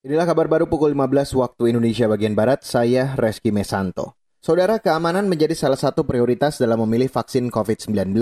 Inilah kabar baru pukul 15 waktu Indonesia bagian Barat, saya Reski Mesanto. Saudara, keamanan menjadi salah satu prioritas dalam memilih vaksin COVID-19.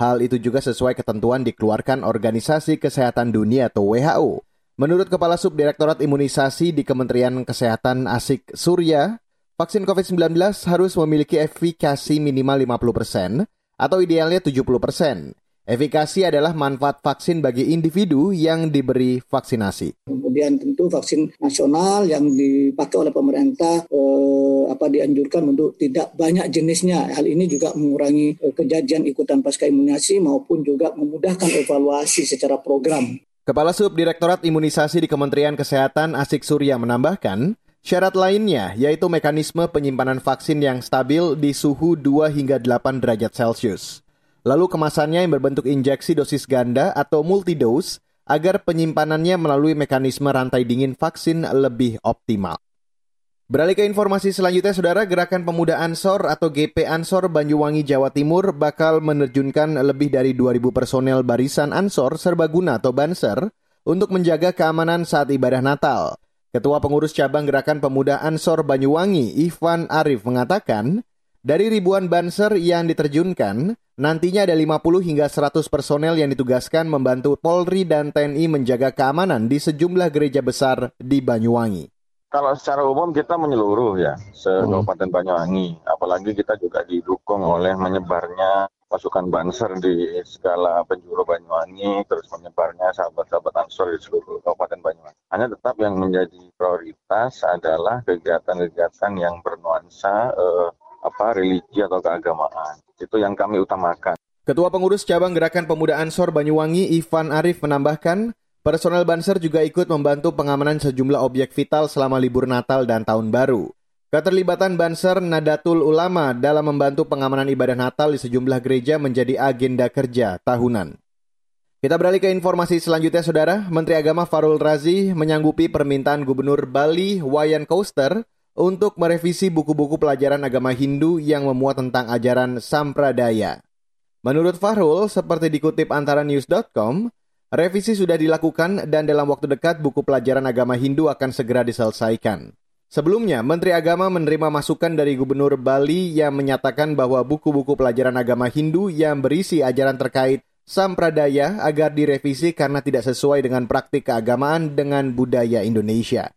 Hal itu juga sesuai ketentuan dikeluarkan Organisasi Kesehatan Dunia atau WHO. Menurut Kepala Subdirektorat Imunisasi di Kementerian Kesehatan Asik Surya, vaksin COVID-19 harus memiliki efikasi minimal 50% atau idealnya 70%. Efikasi adalah manfaat vaksin bagi individu yang diberi vaksinasi. Kemudian tentu vaksin nasional yang dipakai oleh pemerintah eh, apa dianjurkan untuk tidak banyak jenisnya. Hal ini juga mengurangi eh, kejadian ikutan pasca imunisasi maupun juga memudahkan evaluasi secara program. Kepala Subdirektorat Imunisasi di Kementerian Kesehatan Asik Surya menambahkan, Syarat lainnya yaitu mekanisme penyimpanan vaksin yang stabil di suhu 2 hingga 8 derajat Celcius. Lalu kemasannya yang berbentuk injeksi dosis ganda atau multidose agar penyimpanannya melalui mekanisme rantai dingin vaksin lebih optimal. Beralih ke informasi selanjutnya, Saudara, Gerakan Pemuda Ansor atau GP Ansor Banyuwangi Jawa Timur bakal menerjunkan lebih dari 2.000 personel barisan Ansor serbaguna atau Banser untuk menjaga keamanan saat ibadah Natal. Ketua Pengurus Cabang Gerakan Pemuda Ansor Banyuwangi, Ivan Arif, mengatakan, dari ribuan banser yang diterjunkan, nantinya ada 50 hingga 100 personel yang ditugaskan membantu Polri dan TNI menjaga keamanan di sejumlah gereja besar di Banyuwangi. Kalau secara umum kita menyeluruh ya, se-Kabupaten hmm. Banyuwangi. Apalagi kita juga didukung oleh menyebarnya pasukan Banser di segala penjuru Banyuwangi, terus menyebarnya sahabat-sahabat Ansor di seluruh Kabupaten Banyuwangi. Hanya tetap yang menjadi prioritas adalah kegiatan-kegiatan yang bernuansa eh, apa religi atau keagamaan. Itu yang kami utamakan. Ketua Pengurus Cabang Gerakan Pemuda Ansor Banyuwangi Ivan Arif menambahkan, personel Banser juga ikut membantu pengamanan sejumlah objek vital selama libur Natal dan Tahun Baru. Keterlibatan Banser Nadatul Ulama dalam membantu pengamanan ibadah Natal di sejumlah gereja menjadi agenda kerja tahunan. Kita beralih ke informasi selanjutnya, Saudara. Menteri Agama Farul Razi menyanggupi permintaan Gubernur Bali Wayan Koster untuk merevisi buku-buku pelajaran agama Hindu yang memuat tentang ajaran Sampradaya. Menurut Fahrul, seperti dikutip antara news.com, revisi sudah dilakukan dan dalam waktu dekat buku pelajaran agama Hindu akan segera diselesaikan. Sebelumnya, Menteri Agama menerima masukan dari Gubernur Bali yang menyatakan bahwa buku-buku pelajaran agama Hindu yang berisi ajaran terkait Sampradaya agar direvisi karena tidak sesuai dengan praktik keagamaan dengan budaya Indonesia.